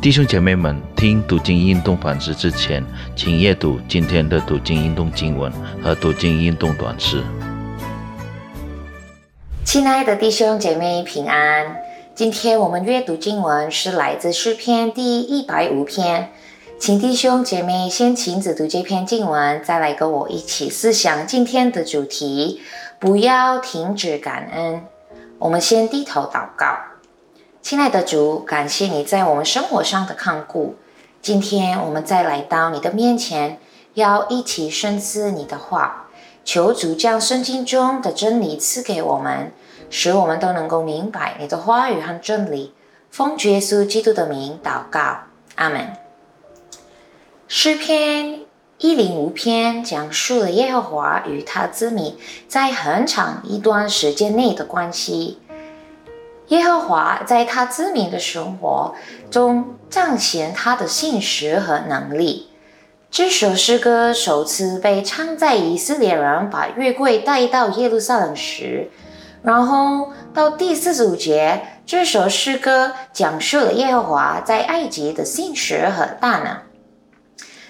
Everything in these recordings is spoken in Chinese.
弟兄姐妹们，听读经运动反思之前，请阅读今天的读经运动经文和读经运动短诗。亲爱的弟兄姐妹平安，今天我们阅读经文是来自诗篇第一百五篇，请弟兄姐妹先亲自读这篇经文，再来跟我一起思想今天的主题，不要停止感恩。我们先低头祷告，亲爱的主，感谢你在我们生活上的看顾。今天我们再来到你的面前，要一起深思你的话。求主将圣经中的真理赐给我们，使我们都能够明白你的话语和真理。奉耶稣基督的名祷告，阿门。诗篇一零五篇讲述了耶和华与他子民在很长一段时间内的关系。耶和华在他知名的生活中彰显他的信实和能力。这首诗歌首次被唱在以色列人把月桂带到耶路撒冷时，然后到第四十五节，这首诗歌讲述了耶和华在埃及的信实和大能。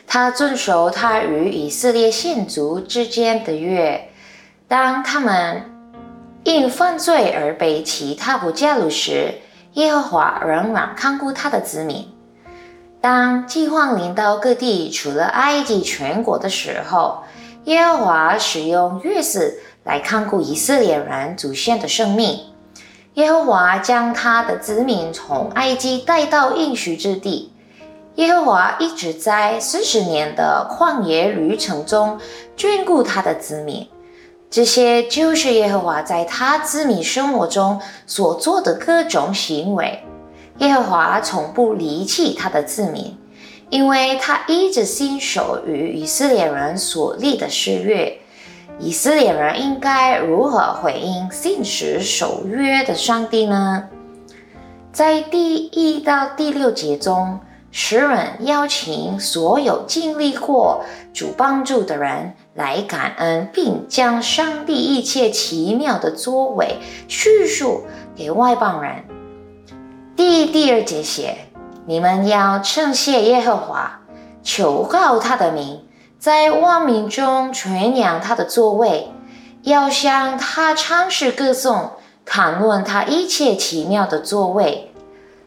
他遵守他与以色列先祖之间的约，当他们因犯罪而被其他国加入时，耶和华仍然看顾他的子民。当饥荒临到各地，除了埃及全国的时候，耶和华使用月食来看顾以色列人祖先的生命。耶和华将他的子民从埃及带到应许之地。耶和华一直在四十年的旷野旅程中眷顾他的子民。这些就是耶和华在他子民生活中所做的各种行为。耶和华从不离弃他的子民，因为他一直信守与以色列人所立的誓约。以色列人应该如何回应信实守约的上帝呢？在第一到第六节中，诗人邀请所有经历过主帮助的人来感恩，并将上帝一切奇妙的作为叙述给外邦人。第第二节写：你们要称谢耶和华，求告他的名，在万民中传扬他的座位，要向他唱诗歌颂，谈论他一切奇妙的作为。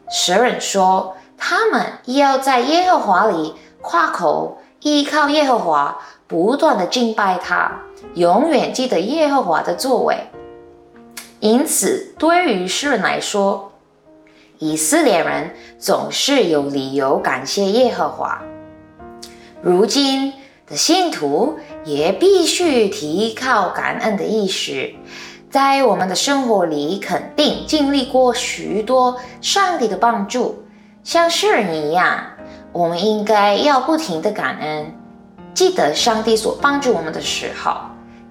诗人说，他们要在耶和华里夸口，依靠耶和华，不断的敬拜他，永远记得耶和华的作为。因此，对于世人来说，以色列人总是有理由感谢耶和华。如今的信徒也必须提靠感恩的意识，在我们的生活里肯定经历过许多上帝的帮助，像世人一样，我们应该要不停的感恩，记得上帝所帮助我们的时候。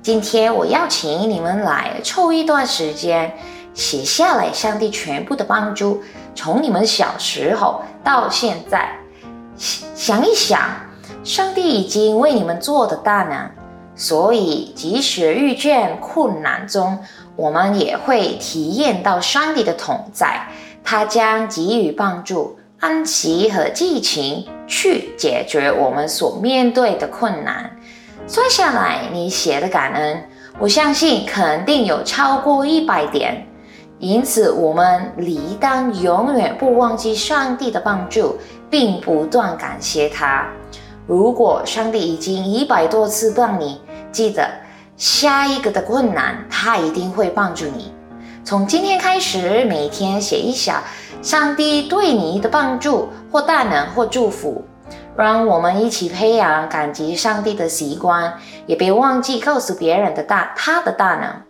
今天我邀请你们来抽一段时间。写下来，上帝全部的帮助，从你们小时候到现在，想一想，上帝已经为你们做的大能。所以，即使遇见困难中，我们也会体验到上帝的同在，他将给予帮助、安息和激情，去解决我们所面对的困难。算下来，你写的感恩，我相信肯定有超过一百点。因此，我们理当永远不忘记上帝的帮助，并不断感谢他。如果上帝已经一百多次帮你，记得下一个的困难，他一定会帮助你。从今天开始，每天写一小上帝对你的帮助或大能或祝福，让我们一起培养感激上帝的习惯，也别忘记告诉别人的大他的大能。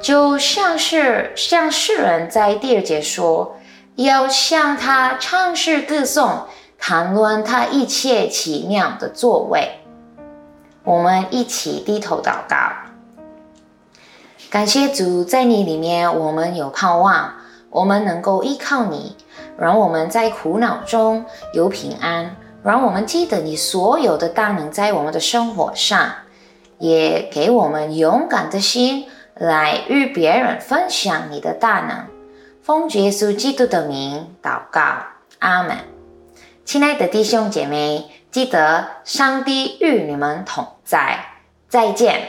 就像是像世人在第二节说，要向他唱诗歌颂，谈论他一切奇妙的作为。我们一起低头祷告，感谢主，在你里面我们有盼望，我们能够依靠你，让我们在苦恼中有平安，让我们记得你所有的大能在我们的生活上，也给我们勇敢的心。来与别人分享你的大能，奉耶稣基督的名祷告，阿门。亲爱的弟兄姐妹，记得上帝与你们同在。再见。